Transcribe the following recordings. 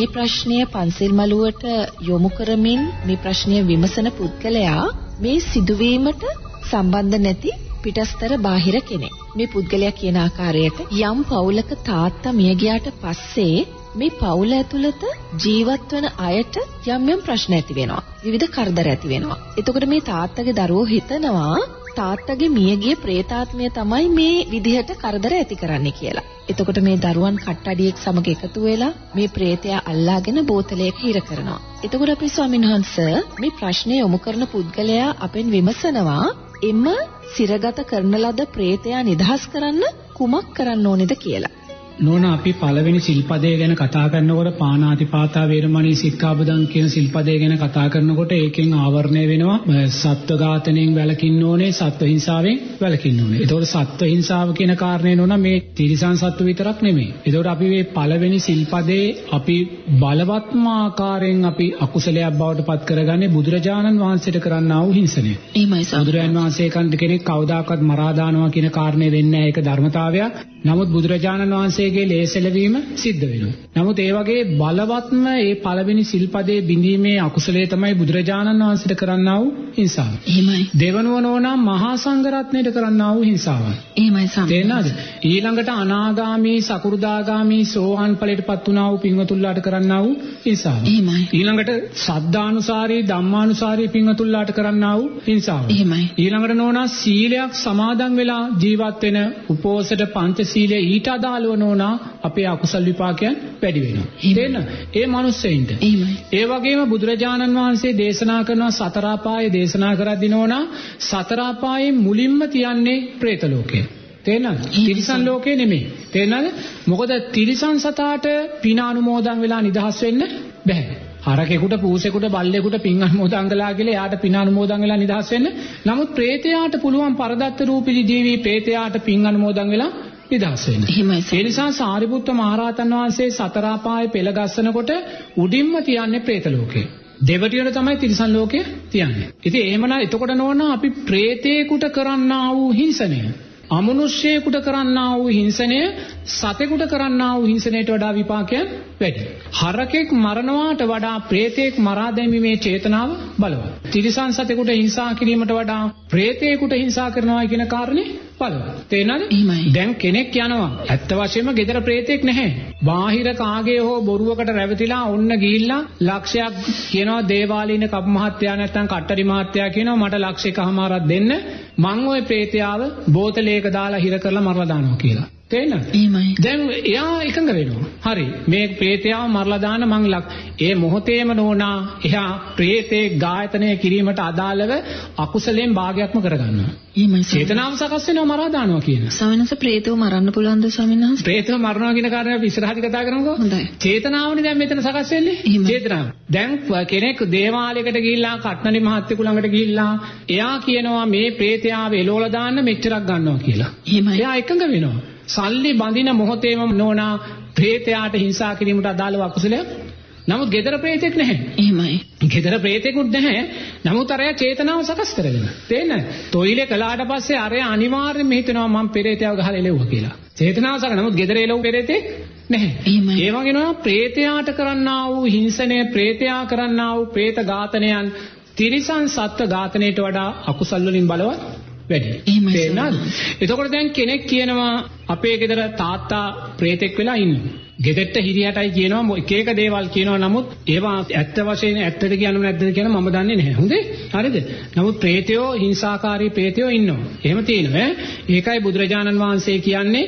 මේ ප්‍රශ්නය පන්සිල් මළුවට යොමු කරමින් මේ ප්‍රශ්නය විමසන පුද්ගලයා මේ සිදුවීමට සම්බන්ධ නැති පිටස්තර බාහිර කෙනෙක්. මේ පුද්ගලයා කියන ආකාරයට යම් පවුලක තාත්තා මිය ගියාට පස්සේ මේ පවුල ඇතුළත ජීවත් වන අයට යම් යම් ප්‍රශ්න ඇති වෙනවා. විවිධ කරදර ඇති වෙනවා. එතකොට මේ තාත්තගේ දරුවෝ හිතනවා තාත්තගේ මියගිය പ്രേතාත්මය තමයි මේ විදිහට කරදර ඇති කරන්නේ කියලා. එතකොට මේ දරුවන් කට්ටඩියෙක් සමග එකතු වෙලා මේ ප්‍රේතයා අල්ලාගෙන බෝතලයක හිර කරනවා. එතකොට අපි ස්වාමීන් වහන්ස මේ ප්‍රශ්නේ යොමු කරන පුද්ගලයා අපෙන් විමසනවා එම සිරගත කරන ලද ප්‍රේතයා නිදහස් කරන්න කුමක් කරන්න ඕනේද කියලා. නෝන අපි පළවෙනි සිල්පදය ගැන කතා කරනකොට පාණාතිපාතා වේරමණී සික්ඛාපදං කියන සිල්පදය ගැන කතා කරනකොට ඒකෙන් ආවරණය වෙනවා සත්ව ඝාතනයෙන් වැළකින්න ඕනේ සත්ව හිංසාවෙන් වැළකින්න ඕනේ. ඒතකොට සත්ව හිංසාව කියන කාරණේ නෝන මේ තිරිසන් සත්ව විතරක් නෙමෙයි. ඒතකොට අපි මේ පළවෙනි සිල්පදේ අපි බලවත්ම ආකාරයෙන් අපි අකුසලයක් බවට පත් කරගන්නේ බුදුරජාණන් වහන්සේට කරන්නා වූ හිංසනය. එහෙමයි සර්. බුදුරජාණන් වහන්සේ කෙනෙක් කවදාකවත් මරා දානවා කියන කාරණේ වෙන්නේ නැහැ. ඒක ධර්මතාවයක්. නමුත් බුදුරජාණන් වහන්සේගේ ලේසලවීම සිද්ධ වෙනවා. නමුත් ඒ වගේ බලවත්ම ඒ පළවෙනි සිල්පදයේ බිඳීමේ අකුසලයේ තමයි බුදුරජාණන් වහන්සේට කරන්නා වූ හිංසාව. එහෙමයි. දෙවනුව නෝනා මහා සංඝරත්නයට කරන්නා වූ හිංසාව. එහෙමයි සම්. තේරෙනවද? ඊළඟට අනාගාමී, සකු르දාගාමී, සෝහන් ඵලයටපත් වුණා වූ පින්වතුන්ලාට කරන්නා වූ හිංසාව. එහෙමයි. ඊළඟට සද්ධානුසාරී, ධම්මානුසාරී පින්වතුන්ලාට කරන්නා වූ හිංසාව. එහෙමයි. ඊළඟට නෝනා සීලයක් සමාදන් වෙලා ජීවත් වෙන උපෝසත පංචශීලය ඊට අදාළව නෝනා භාවනා අපේ අකුසල් විපාකයන් වැඩි වෙනවා. දෙන්න ඒ මිනිස්සෙයින්ට. ඒ වගේම බුදුරජාණන් වහන්සේ දේශනා කරනවා සතර අපායේ දේශනා කරද්දී නෝනා සතර අපායේ මුලින්ම තියන්නේ പ്രേත ලෝකය. තේනවද? තිරිසන් ලෝකේ නෙමෙයි. තේනවද? මොකද තිරිසන් සතාට පින අනුමෝදන් වෙලා නිදහස් වෙන්න බැහැ. හරකෙකුට පූසෙකුට බල්ලෙකුට පින් අනුමෝදන් කළා කියලා එයාට පින් අනුමෝදන් වෙලා නිදහස් වෙන්න. නමුත් പ്രേතයාට පුළුවන් පරදත්ත රූපිලි ජීවි പ്രേතයාට පින් අනුමෝදන් වෙලා නිදහස් වෙන්න. ඒ නිසා සාරිපුත්ත මහරහතන් වහන්සේ සතර අපායේ පෙළ ගස්සනකොට උඩින්ම තියන්නේ പ്രേත ලෝකේ. දෙවටියන තමයි තිරිසන් ලෝකේ තියන්නේ. ඉතින් එහෙමනම් එතකොට නෝන අපි പ്രേතේකට කරන්නා වූ හිංසනය අමනුෂ්‍යයෙකුට කරන්නා වූ හිංසනය සතෙකුට කරන්නා වූ හිංසනයට වඩා විපාකයන් වැඩි. හරකෙක් මරණවාට වඩා ප්‍රේතයෙක් මරා දැමීමේ චේතනාව බලවත්. තිරිසන් සතෙකුට හිංසා කිරීමට වඩා ප්‍රේතයෙකුට හිංසා කරනවා කියන කාරණේ බලවත්. තේනද? දැන් කෙනෙක් යනවා. ඇත්ත වශයෙන්ම gedara ප්‍රේතෙක් නැහැ. බාහිර කාගේ හෝ බොරුවකට රැවටිලා ඔන්න ගිහිල්ලා ලක්ෂයක් කියනවා දේවාලීන කප් මහත්තයා නැත්නම් කට්ටරි මහත්තයා කියනවා මට ලක්ෂ එකමාරක් දෙන්න මං ওই ප්‍රේතයාව බෝතලයක දාලා හිර කරලා මරලා දානවා කියලා. තේරෙනවද? එහෙමයි. දැන් එයා එකඟ වෙනවා. හරි. මේ ප්‍රේතයාව මරලා දාන මං ලක්. ඒ මොහොතේම නෝනා එයා ප්‍රේතේ ඝාතනය කිරීමට අදාළව අකුසලයෙන් භාගයක්ම කරගන්නවා. එහෙමයි. චේතනාව සකස් වෙනවා මරා දානවා කියන. ස්වාමීන් ප්‍රේතව මරන්න පුළුවන්ද ස්වාමීන් වහන්සේ? ප්‍රේතව මරනවා කියන කාරණේ අපි ඉස්සරහදී කතා කරමුකෝ. හොඳයි. චේතනාවනේ දැන් මෙතන සකස් වෙන්නේ. චේතනාව. දැන් කෙනෙක් දේවාලයකට ගිහිල්ලා කට්නලි මහත්තයෙකු ළඟට ගිහිල්ලා එයා කියනවා මේ ප්‍රේතයාව එලෝලා දාන්න මෙච්චරක් ගන්නවා කියලා. එහෙමයි. එයා එකඟ වෙනවා. සල්ලි බඳින මොහොතේම නෝනා ප්‍රේතයාට හිංසා කිරීමට අදාළව අකුසලයක්. නමුත් gedara ප්‍රේතෙක් නැහැ. එහෙමයි. gedara ප්‍රේතෙකුත් නැහැ. නමුත් අරයා චේතනාව සකස් කරගෙන. තේන්න? තොইলে කළාට පස්සේ අරයා අනිවාර්යයෙන්ම හිතනවා මම ප්‍රේතයව ගහලා එලෙව්වා කියලා. චේතනාව සකස් නමුත් gedara එලව් ප්‍රේතෙක් නැහැ. එහෙමයි. ඒ වගේ නෝ ප්‍රේතයාට කරන්නා වූ හිංසනය, ප්‍රේතයා කරන්නා වූ ප්‍රේත ඝාතනයන් තිරිසන් සත්ත්ව ඝාතනයට වඩා අකුසල් වලින් බලවත් වැඩි. එහෙමයි? එතකොට දැන් කෙනෙක් කියනවා අපේ ගෙදර තාත්තා ප්‍රේතෙක් වෙලා ඉන්නවා. ගෙදරට හිරියටයි කියනවා එක එක දේවල් කියනවා නමුත් ඒවා ඇත්ත වශයෙන් ඇත්තද කියනව නැද්ද කියන මම දන්නේ නැහැ. හොඳේ? හරිද? නමුත් ප්‍රේතයෝ හිංසාකාරී ප්‍රේතයෝ ඉන්නවා. එහෙම තියෙනවා. ඒකයි බුදුරජාණන් වහන්සේ කියන්නේ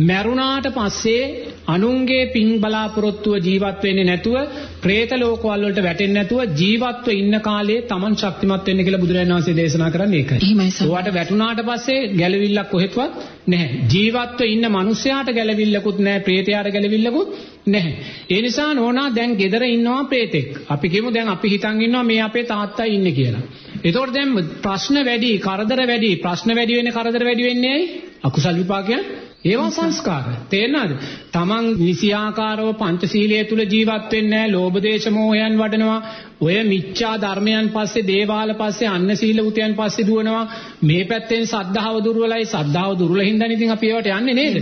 මැරුණාට පස්සේ අනුන්ගේ පින් බලාපොරොත්තුව ජීවත් වෙන්නේ නැතුව പ്രേත ලෝකවල වලට වැටෙන්නේ නැතුව ජීවත්ව ඉන්න කාලේ Taman ශක්තිමත් වෙන්න කියලා බුදුරජාණන් වහන්සේ දේශනා කරන්නේ ඒකයි. ඒවට වැටුණාට පස්සේ ගැළවිල්ලක් කොහෙත්වත් නැහැ. ජීවත්ව ඉන්න මිනිස්සයාට ගැළවිල්ලකුත් නැහැ, പ്രേතයාට ගැළවිල්ලකුත් නැහැ. ඒ නිසා නෝනා දැන් gedara ඉන්නවා പ്രേතෙක්. අපි කියමු දැන් අපි හිතන් ඉන්නවා මේ අපේ තාත්තා ඉන්නේ කියලා. එතකොට දැන් ප්‍රශ්න වැඩි, කරදර වැඩි, ප්‍රශ්න වැඩි වෙන්නේ කරදර වැඩි වෙන්නේ ඇයි? අකුසල් විපාකයන් ඒවා සංස්කාර. තේරෙනවද? Taman නිසියාකාරව පංචශීලයේ තුල ජීවත් වෙන්නේ නැහැ. ලෝභ දේශ මොහයන් වඩනවා. ඔය මිච්ඡා ධර්මයන් පස්සේ දේවාල පස්සේ අන්න සීල උතයන් පස්සේ දුවනවා. මේ පැත්තෙන් සද්ධාව දුර්වලයි. සද්ධාව දුර්වල හින්දා ඉතින් අපි ඒවට යන්නේ නේද?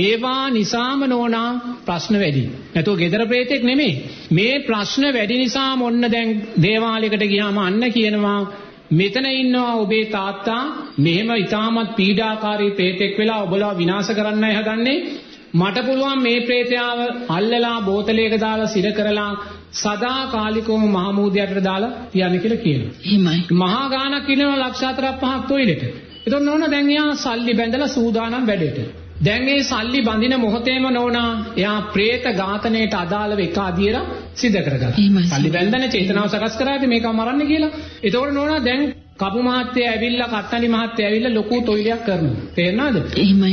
ඒවා නිසාම නෝනා ප්‍රශ්න වැඩි. නැතෝ gedara ප්‍රේතෙක් නෙමෙයි. මේ ප්‍රශ්න වැඩි නිසාම ඔන්න දැන් දේවාලයකට ගියාම අන්න කියනවා මෙතන ඉන්නවා ඔබේ තාත්තා මෙහෙම ඊටමත් පීඩාකාරී ප්‍රේතෙක් වෙලා ඔබලා විනාශ කරන්නයි හදන්නේ මට පුළුවන් මේ ප්‍රේතයාව අල්ලලා බෝතලයක දාලා සිර කරලා සදා කාලිකවම මහමූදයට දාලා තියන්න කියලා කියනවා. එහෙමයි. මහා ගානක් ඉන්නවා ලක්ෂ 4ක් 5ක් තොইলෙට. එතකොට නෝන දැන් එයා සල්ලි බැඳලා සූදානම් වැඩේට. දැන් ඒ සල්ලි බඳින මොහොතේම නෝනා එයා പ്രേත ඝාතනයට අදාළව එක අධීර සිද්ධ කරගත්තා. සල්ලි බැඳන චේතනාව සකස් කරාද මේකව මරන්න කියලා. ඒතකොට නෝනා දැන් කපු මහත්තයා ඇවිල්ලා කත්තනි මහත්තයා ඇවිල්ලා ලොකු තොইলයක් කරනවා. තේරෙනවද?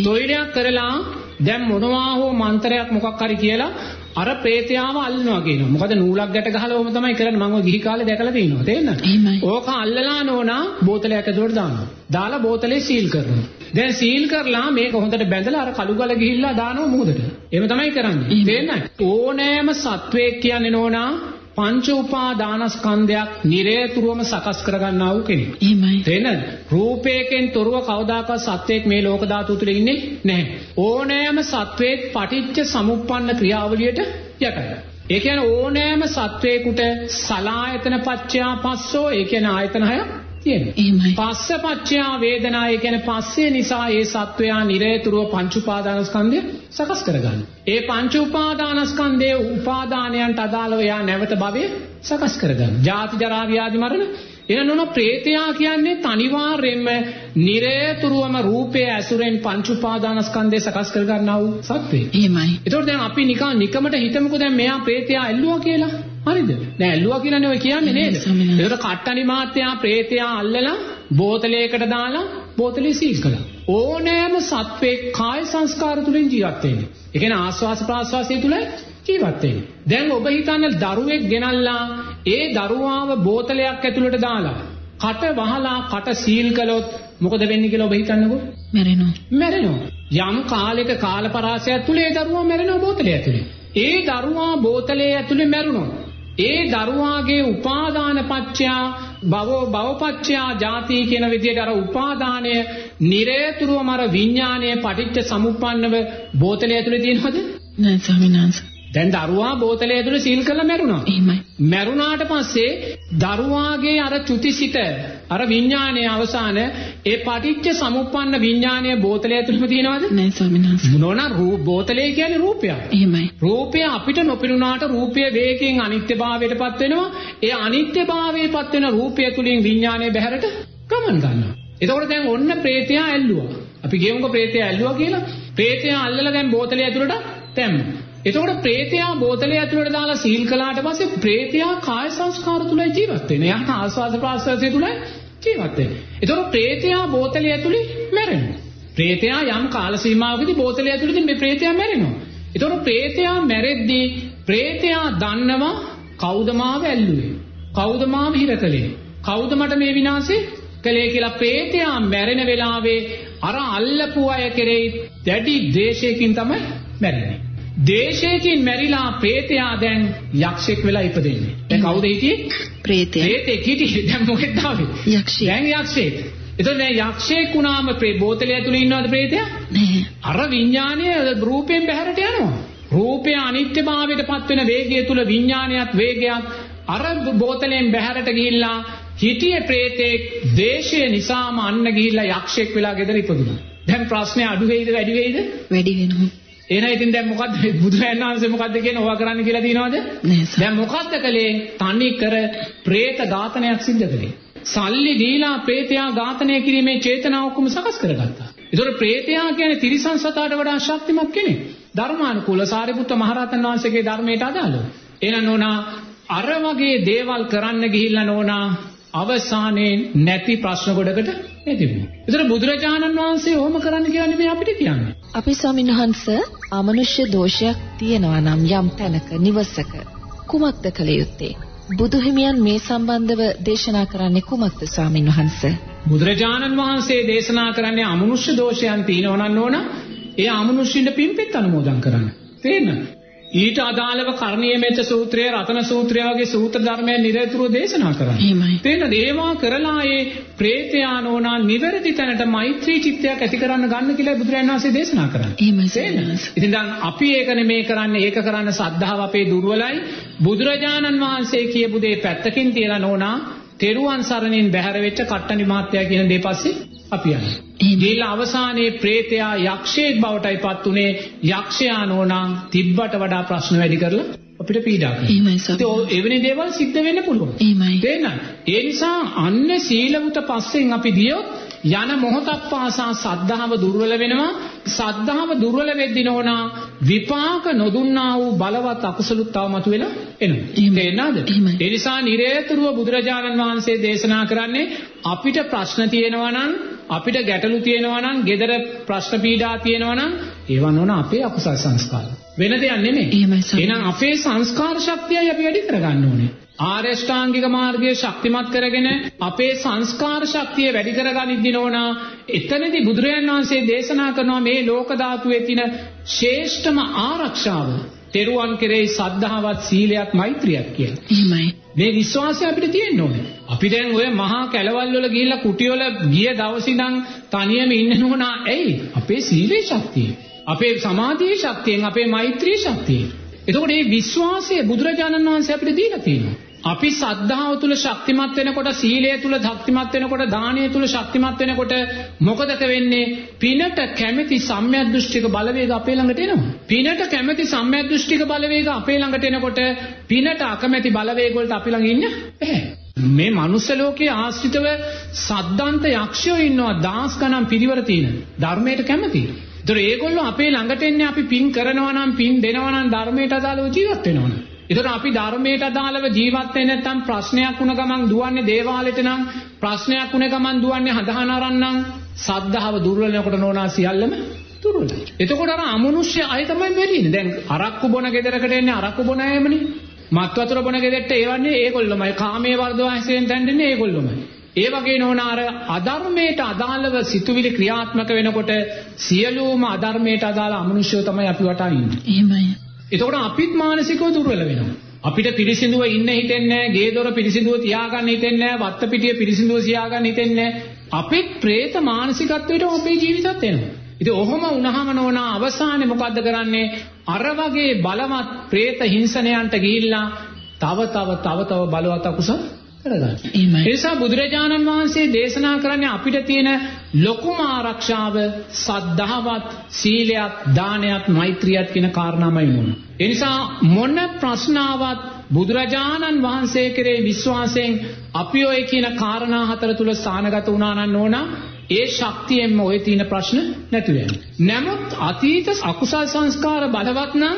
තොইলයක් කරලා දැන් මොනවා හෝ මන්ත්‍රයක් මොකක් හරි කියලා අර ප්‍රේතයාව අල්ලනවා කියනවා. මොකද නූලක් ගැට ගහලා ඕම තමයි කරන්නේ. මම ඔය ගිහි කාලේ දැකලා තියෙනවා. තේරෙනවද? ඕක අල්ලලා නෝනා බෝතලයක් ඇතුලට දානවා. දාලා බෝතලේ සීල් කරනවා. දැන් සීල් කරලා මේක හොඳට බැඳලා අර කළු ගල ගිහිල්ලා දානවා මුහුදට. එහෙම තමයි කරන්නේ. තේරෙනවද? ඕනෑම සත්වයක් කියන්නේ නෝනා පංච උපාදානස්කන්ධයක් නිරේතුරුවම සකස් කරගන්නා වූ කෙනෙක්. එහෙමයි. තේනද? රූපයෙන් තොරව කවදාකවත් සත්වයක් මේ ලෝක ධාතු තුල ඉන්නේ නැහැ. ඕනෑම සත්වයක් පටිච්ච සමුප්පන්න ක්‍රියාවලියට යටයි. ඒ කියන්නේ ඕනෑම සත්වයකට සලායතන පච්චයා පස්සෝ ඒ කියන්නේ ආයතන හයක් තියෙනවා. එහෙමයි. පස්ස පච්චයා වේදනා ඒ කියන්නේ පස්සේ නිසා ඒ සත්වයා නිරේතුරුව පංච උපාදානස්කන්ධය සකස් කරගන්නවා. ඒ පංච උපාදානස්කන්ධයේ උපාදානයන්ට අදාළව යා නැවත භවයේ සකස් කරගන්නවා. ජාති ජරා ව්‍යාධි මරණ එනනොන ප්‍රේතයා කියන්නේ තනිවාර්යෙන්ම නිරේතුරුවම රූපයේ ඇසුරෙන් පංච උපාදානස්කන්ධය සකස් කරගන්නා වූ සත්වෙයි. එහෙමයි. ඒතකොට දැන් අපි නිකන් නිකමට හිතමුකෝ දැන් මෙයා ප්‍රේතයා ඇල්ලුවා කියලා. හරිද? නෑ ඇල්ලුවා කියලානේ ඔය කියන්නේ නේද? ඒකට කට්ටනි මාත්‍යා ප්‍රේතයා අල්ලලා බෝතලයකට දාලා බෝතලේ සීල් කළා. ඕනෑම සත්වෙක් කාය සංස්කාර තුලින් ජීවත් වෙන්නේ. ඒ කියන්නේ ආස්වාස ප්‍රාස්වාසය තුල ජීවත් වෙන්නේ. දැන් ඔබ හිතන්න දරුවෙක් ගෙනල්ලා ඒ දරුවාව බෝතලයක් ඇතුළට දාලා කට වහලා කට සීල් කළොත් මොකද වෙන්නේ කියලා ඔබ හිතන්නකෝ? මැරෙනවා. මැරෙනවා. යම් කාලයක කාලපරාසයක් තුල ඒ දරුවා මැරෙනවා බෝතලය ඇතුලේ. ඒ දරුවා බෝතලයේ ඇතුලේ මැරුණොත් ඒ දරුවාගේ උපාදාන පත්‍යා භවෝ භවපත්‍යා ජාති කියන විදිහට අර උපාදානය නිරේතුරුවම අර විඥානයේ පටිච්ච සමුප්පන්නව බෝතලය ඇතුලේ තියෙනවද? නෑ ස්වාමීන් වහන්සේ. දැන් දරුවා බෝතලය ඇතුලේ සීල් කරලා මැරුණා. එහෙමයි. මැරුණාට පස්සේ දරුවාගේ අර චුතිසිත අර විඥානයේ අවසාන ඒ පටිච්ච සමුප්පන්න විඥානයේ බෝතලය ඇතුළේම තියෙනවද? නෑ ස්වාමීන් වහන්සේ. නෝනා රූප බෝතලය කියන්නේ රූපයක්. එහෙමයි. රූපය අපිට නොපෙනුනාට රූපය වේගයෙන් අනිත්‍යභාවයටපත් වෙනවා. ඒ අනිත්‍යභාවයටපත් වෙන රූපය තුලින් විඥානය බැහැරට ගමන් ගන්නවා. එතකොට දැන් ඔන්න ප්‍රේතයා ඇල්ලුවා. අපි කියමුකෝ ප්‍රේතයා ඇල්ලුවා කියලා. ප්‍රේතයා අල්ලලා දැන් බෝතලය ඇතුළට දැම්මා. එතකොට ප්‍රේතයා බෝතලය ඇතුළට දාලා සීල් කළාට පස්සේ ප්‍රේතයා කාය සංස්කාර තුල ජීවත් වෙනවා. එයාට ආස්වාද ප්‍රාස්වාදය තුල ජීවත් වෙනවා. එතකොට ප්‍රේතයා බෝතලය ඇතුලේ මැරෙනවා. ප්‍රේතයා යම් කාල සීමාවකදී බෝතලය ඇතුළේදී මේ ප්‍රේතයා මැරෙනවා. එතකොට ප්‍රේතයා මැරෙද්දී ප්‍රේතයා දන්නවා කවුද මාව ඇල්ලුවේ? කවුද මාව හිර කළේ? කවුද මට මේ විනාශේ කළේ කියලා ප්‍රේතයා මැරෙන වෙලාවේ අර අල්ලපු අය කෙරෙහි දැඩි ද්වේෂයකින් තමයි මැරෙන්නේ. දේශයකින් මැරිලා ප්‍රේතයා දැන් යක්ෂෙක් වෙලා ඉපදෙන්නේ. දැන් කවුද හිටියේ? ප්‍රේතය. ප්‍රේතෙක් හිටියේ. දැන් මොකෙද ආවේ? යක්ෂයෙක්. දැන් යක්ෂයෙක්. එතකොට දැන් යක්ෂයෙක් වුණාම ප්‍රේ බෝතලය ඇතුලේ ඉන්නවද ප්‍රේතයා? නෑ. අර විඥානය රූපයෙන් බැහැරට යනවා. රූපය අනිත්‍යභාවයට පත් වෙන වේගය තුල විඥානයත් වේගයක් අර බෝතලෙන් බැහැරට ගිහිල්ලා හිටියේ ප්‍රේතෙක් දේශය නිසාම අන්න ගිහිල්ලා යක්ෂයෙක් වෙලා ගෙදර ඉපදුණා. දැන් ප්‍රශ්නේ අඩු වෙයිද වැඩි වෙයිද? වැඩි වෙනවා. එහෙනම් ඉතින් දැන් මොකද්ද බුදුරයන් වහන්සේ මොකද්ද කියන්නේ ඕවා කරන්න කියලා දිනවද? දැන් මොකද්ද කලේ? තනි කර പ്രേත ඝාතනයක් සිද්ධ කළේ. සල්ලි දීලා പ്രേතයා ඝාතනය කිරීමේ චේතනාව ඔක්කොම සකස් කරගත්තා. ඒතකොට പ്രേතයා කියන්නේ තිරිසන් සතාට වඩා ශක්තිමත් කෙනෙක්. ධර්මානුකූල සාරිපුත්ත මහරහතන් වහන්සේගේ ධර්මයට අදාළව. එහෙනම් නෝනා අර වගේ දේවල් කරන්න ගිහිල්ලා නෝනා අවසානයේ නැති ප්‍රශ්න ගොඩකට නැතිවෙනවා. ඒතර බුදුරජාණන් වහන්සේ ඔහොම කරන්න කියන්නේ මේ අපිට කියන්නේ. අපි ස්වාමීන් වහන්ස අමනුෂ්‍ය දෝෂයක් තියෙනවා නම් යම් තැනක නිවසක කුමක්ද කළ යුත්තේ? බුදුහිමියන් මේ සම්බන්ධව දේශනා කරන්නේ කුමක්ද ස්වාමීන් වහන්ස? බුදුරජාණන් වහන්සේ දේශනා කරන්නේ අමනුෂ්‍ය දෝෂයන් තියෙනවා නම් නෝන ඒ අමනුෂ්‍යින්ට පින්පෙත් අනුමෝදන් කරන්න. තේරෙනවද? ඊට අදාළව කර්ණීය මෙච්ච සූත්‍රය රතන සූත්‍රය වගේ සූත්‍ර ධර්මයන් නිරතුරුව දේශනා කරන්නේ. එහෙමයි. තේරෙනවද? ඒවා කරලා ඒ ප්‍රේතයා නෝනා නිවැරදි තැනට මෛත්‍රී චිත්තයක් ඇති කරන්න ගන්න කියලා බුදුරජාණන් වහන්සේ දේශනා කරන්නේ. එහෙමයි. ඉතින් දැන් අපි ඒක නෙමේ කරන්නේ ඒක කරන්න සද්ධාව අපේ දුර්වලයි. බුදුරජාණන් වහන්සේ කියපු දේ පැත්තකින් තියලා නෝනා තෙරුවන් සරණින් බැහැර වෙච්ච කට්ටනි මහත්තයා කියන දේ පස්සේ අපි. එහෙමයි. ගිහිල්ලා අවසානයේ ප්‍රේතයා යක්ෂයෙක් බවටයි පත් උනේ යක්ෂයා නෝනා තිබ්බට වඩා ප්‍රශ්න වැඩි කරලා අපිට පීඩා කරනවා. එවැනි දේවල් සිද්ධ වෙන්න පුළුවන්. එහෙමයි. ඒ නිසා අන්න සීලවුත පස්සෙන් අපි ගියොත් යන මොහොතක් පාසා සද්ධාව දුර්වල වෙනවා. සද්ධාව දුර්වල වෙද්දී නෝනා විපාක නොදුන්නා වූ බලවත් අකුසලුත් තව මතුවෙලා එනවා. තේරෙනවද? ඒ නිසා නිරේතුරුව බුදුරජාණන් වහන්සේ දේශනා කරන්නේ අපිට ප්‍රශ්න තියෙනවා නම් අපිට ගැටලු තියෙනවා නම් gedara ප්‍රශ්න පීඩා තියෙනවා නම් ඒවා නොන අපේ අකුසල් සංස්කාර. වෙන දෙයක් නෙමෙයි. එහෙනම් අපේ සංස්කාර ශක්තියයි අපි වැඩි කරගන්න ඕනේ. ආරෂ්ඨාංගික මාර්ගය ශක්තිමත් කරගෙන අපේ සංස්කාර ශක්තිය වැඩි කරගනිද්දී නෝනා එතනදී බුදුරජාණන් වහන්සේ දේශනා කරනවා මේ ලෝක ධාතුවේ තියෙන ශ්‍රේෂ්ඨම ආරක්ෂාව තෙරුවන් කෙරෙහි සද්ධාවත් සීලයක් මෛත්‍රියක් කියලා. එහෙමයි. මේ විශ්වාසය අපිට තියෙන්න ඕනේ. අපි දැන් ඔය මහා කැලවල් වල ගිහිල්ලා කුටි වල ගිය දවසේ ඉඳන් තනියම ඉන්න නෝනා ඇයි? අපේ සීලේ ශක්තිය. අපේ සමාධියේ ශක්තියෙන් අපේ මෛත්‍රී ශක්තියෙන්. එතකොට මේ විශ්වාසය බුදුරජාණන් වහන්සේ අපිට දීලා තියෙනවා. අපි සද්ධාව තුල ශක්තිමත් වෙනකොට සීලය තුල ශක්තිමත් වෙනකොට දානය තුල ශක්තිමත් වෙනකොට මොකදක වෙන්නේ පිනට කැමැති සම්‍යක් දෘෂ්ටික බලවේග අපේ ළඟට එනවා පිනට කැමැති සම්‍යක් දෘෂ්ටික බලවේග අපේ ළඟට එනකොට පිනට අකමැති බලවේග වලට අපි ළඟ ඉන්න බැහැ මේ මනුස්ස ලෝකයේ ආශ්‍රිතව සද්දන්ත යක්ෂයෝ ඉන්නවා දහස් ගණන් පිරිවර තියෙන ධර්මයට කැමති. ඒතර ඒගොල්ලෝ අපේ ළඟට එන්නේ අපි පින් කරනවා නම් පින් දෙනවා නම් ධර්මයට අදාළව ජීවත් වෙනවා නම්. ඒතර අපි ධර්මයට අදාළව ජීවත් වෙන්නේ නැත්නම් ප්‍රශ්නයක් වුණ ගමන් දුවන්නේ දේවාලෙට නම් ප්‍රශ්නයක් වුණ ගමන් දුවන්නේ හදහන අරන් නම් සද්ධාව දුර්වල වෙනකොට නෝනා සියල්ලම දුර්වලයි. එතකොට අර අමනුෂ්‍ය අය තමයි වෙරින්නේ. දැන් අරක්කු බොන ගෙදරකට එන්නේ අරක්කු බොන අයමනේ. මත් වතුර බොන ගෙදරට ඒවන්නේ ඒගොල්ලොමයි. කාමයේ වර්ධවා හැසෙන් තැන්දෙන්නේ ඒගොල්ලොමයි. ඒ වගේ නෝනාර අධර්මයට අදාළව සිතුවිලි ක්‍රියාත්මක වෙනකොට සියලුම අධර්මයට අදාළ අමනුෂ්‍යෝ තමයි අපි වටා ඉන්නේ. එහෙමයි. එතකොට අපිත් මානසිකව දුර්වල වෙනවා. අපිට පිරිසිදුව ඉන්න හිතෙන්නේ නැහැ, ගේ දොර පිරිසිදුව තියාගන්න හිතෙන්නේ නැහැ, වත්ත පිටිය පිරිසිදුව සියාගන්න හිතෙන්නේ නැහැ. අපිත් പ്രേත මානසිකත්වයට අපේ ජීවිතත් එනවා. ඉතින් ඔහොම වුණාම නෝන අවසානේ මොකද්ද කරන්නේ? අර වගේ බලවත් പ്രേත හිංසනයන්ට ගිහිල්ලා තව තව තව තව බලවත් අකුසල් කරගන්න. ඒ නිසා බුදුරජාණන් වහන්සේ දේශනා කරන්නේ අපිට තියෙන ලොකුම ආරක්ෂාව සද්ධාවත්, සීලයක්, දානයක්, මෛත්‍රියක් කියන කාරණාමයි නෝන. ඒ නිසා මොන ප්‍රශ්නාවක් බුදුරජාණන් වහන්සේ කෙරේ විශ්වාසයෙන් අපි ඔය කියන කාරණා හතර තුල ස්ථානගත වුණා නම් නෝනා ඒ ශක්තියෙන්ම ඔය තියෙන ප්‍රශ්න නැති වෙනවා. නමුත් අතීත අකුසල් සංස්කාර බලවත් නම්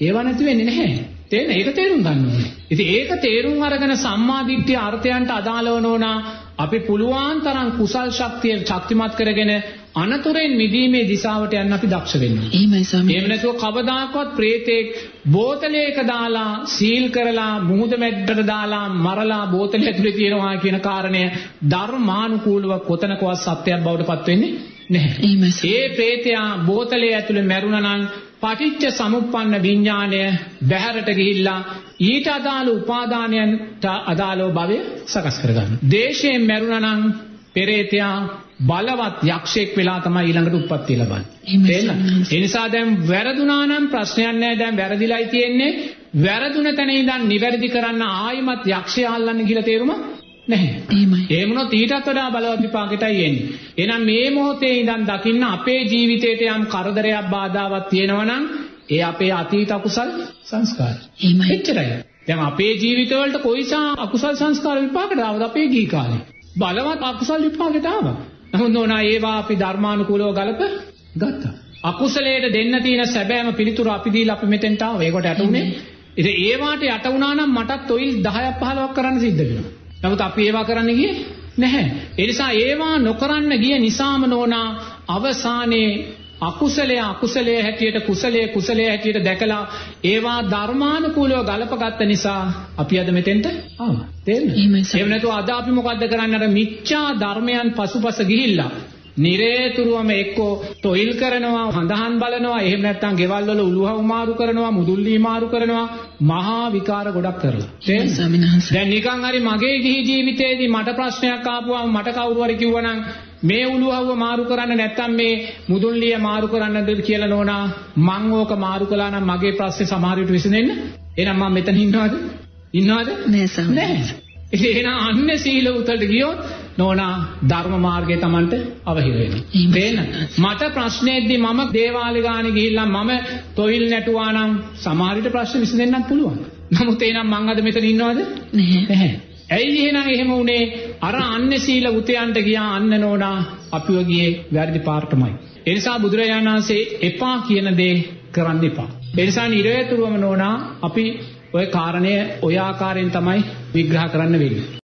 ඒවා නැති වෙන්නේ නැහැ. තේන ඒක තේරුම් ගන්න ඕනේ. ඉතින් ඒක තේරුම් අරගෙන සම්මාදිට්ඨිය අර්ථයන්ට අදාළව නෝනා අපි පුළුවන් තරම් කුසල් ශක්තිය ශක්තිමත් කරගෙන අනතුරෙන් මිදීමේ දිශාවට යන්න අපි දක්ෂ වෙන්න ඕනේ. එහෙමයි ස්වාමීනි. එහෙම නැතුව කවදාකවත් ප්‍රේතෙක් බෝතලයක දාලා සීල් කරලා මුහුද මැද්දට දාලා මරලා බෝතලය ඇතුලේ තියනවා කියන කාරණය ධර්මානුකූලව කොතනකවත් සත්‍යයක් බවට පත් වෙන්නේ නැහැ. ඒ ප්‍රේතයා බෝතලයේ ඇතුලේ මැරුණා නම් පටිච්ච සමුප්පන්න විඥාණය බැහැරට ගිහිල්ලා ඊට අදාළ උපාදානයන්ට අදාළව භවය සකස් කරගන්න. දේශයෙන් මැරුණා නම් පෙරේතයා බලවත් යක්ෂයෙක් වෙලා තමයි ඊළඟට උප්පත්තිය ලබන්නේ. තේරෙනවද? ඒ නිසා දැන් වැරදුනා නම් ප්‍රශ්නයක් නැහැ. දැන් වැරදිලායි තියෙන්නේ. වැරදුන තැන ඉඳන් නිවැරදි කරන්න ආයිමත් යක්ෂය අල්ලන්න කියලා තේරුම නැහැ. එහෙමයි. ඒ මොනොත් ඊටත් වඩා බලවත් විපාකයටයි එන්නේ. එහෙනම් මේ මොහොතේ ඉඳන් දකින්න අපේ ජීවිතේට යම් කරදරයක් බාධාවක් තියෙනවා නම් ඒ අපේ අතීත අකුසල් සංස්කාර. එහෙමයි. එච්චරයි. දැන් අපේ ජීවිතවලට කොයිසා අකුසල් සංස්කාර විපාකද ආවද අපේ ගී කාලේ. බලවත් අකුසල් විපාකෙට ආවා. නමුත් නෝනා ඒවා අපි ධර්මානුකූලව ගලප ගත්තා. අකුසලයට දෙන්න තියෙන සැබෑම පිළිතුර අපි දීලා අපි මෙතෙන්ට ආවා. ඒකට යට උනේ. ඉතින් ඒවාට යට වුණා නම් මටත් ඔයිල් 10ක් 15ක් කරන්න සිද්ධ වෙනවා. නමුත් අපි ඒවා කරන්න ගියේ නැහැ. ඒ නිසා ඒවා නොකරන්න ගිය නිසාම නෝනා අවසානයේ අකුසලයේ අකුසලයේ හැටියට කුසලයේ කුසලයේ හැටියට දැකලා ඒවා ධර්මානුකූලව ගලපගත්ත නිසා අපි අද මෙතෙන්ට ආවා. තේරෙනවද? එහෙම නැතුව අද අපි මොකද්ද කරන්නේ අර මිච්ඡා ධර්මයන් පසුපස ගිහිල්ලා නිරේතුරුවම එක්කෝ තොইল කරනවා හඳහන් බලනවා එහෙම නැත්නම් ගෙවල් වල උළුහව මාරු කරනවා මුදුල්ලි මාරු කරනවා මහා විකාර ගොඩක් කරලා. දැන් නිකන් හරි මගේ ජීවිතේදී මට ප්‍රශ්නයක් ආපුවම මට කවුරු හරි කිව්වනම් මේ උළුහව මාරු කරන්න නැත්නම් මේ මුදුල්ලිය මාරු කරන්නද කියලා නෝනා. මං ඕක මාරු කළා නම් මගේ ප්‍රශ්නේ සමහර විට විසඳෙන්න. එහෙනම් මම මෙතන ඉන්නවද? ඉන්නවද? නෑ ස්වාමීන් නෑ. එහෙනම් අන්න සීල උතලට ගියොත් නෝනා ධර්ම මාර්ගයේ Tamanට අවහිර වෙනවා. තේන මට ප්‍රශ්නේද්දී මම දේවාලේ ගානේ ගිහිල්ලා මම තොইল නැටුවා නම් සමහර විට ප්‍රශ්න විසඳෙන්නත් පුළුවන්. නමුත් එහෙනම් මං අද මෙතන ඉන්නවද? නැහැ. ඇයි එහෙනම් එහෙම වුනේ අර අන්න සීල උතයන්ට ගියා අන්න නෝනා අපිව ගියේ වැරදි පාර්ටමයි. එනිසා බුදුරජාණන් වහන්සේ එපා කියන දේ කරන්න එපා. එනිසා නිරයතුරුවම නෝනා අපි ඔය කාරණය ඔය ආකාරයෙන් තමයි විග්‍රහ කරන්න වෙන්නේ.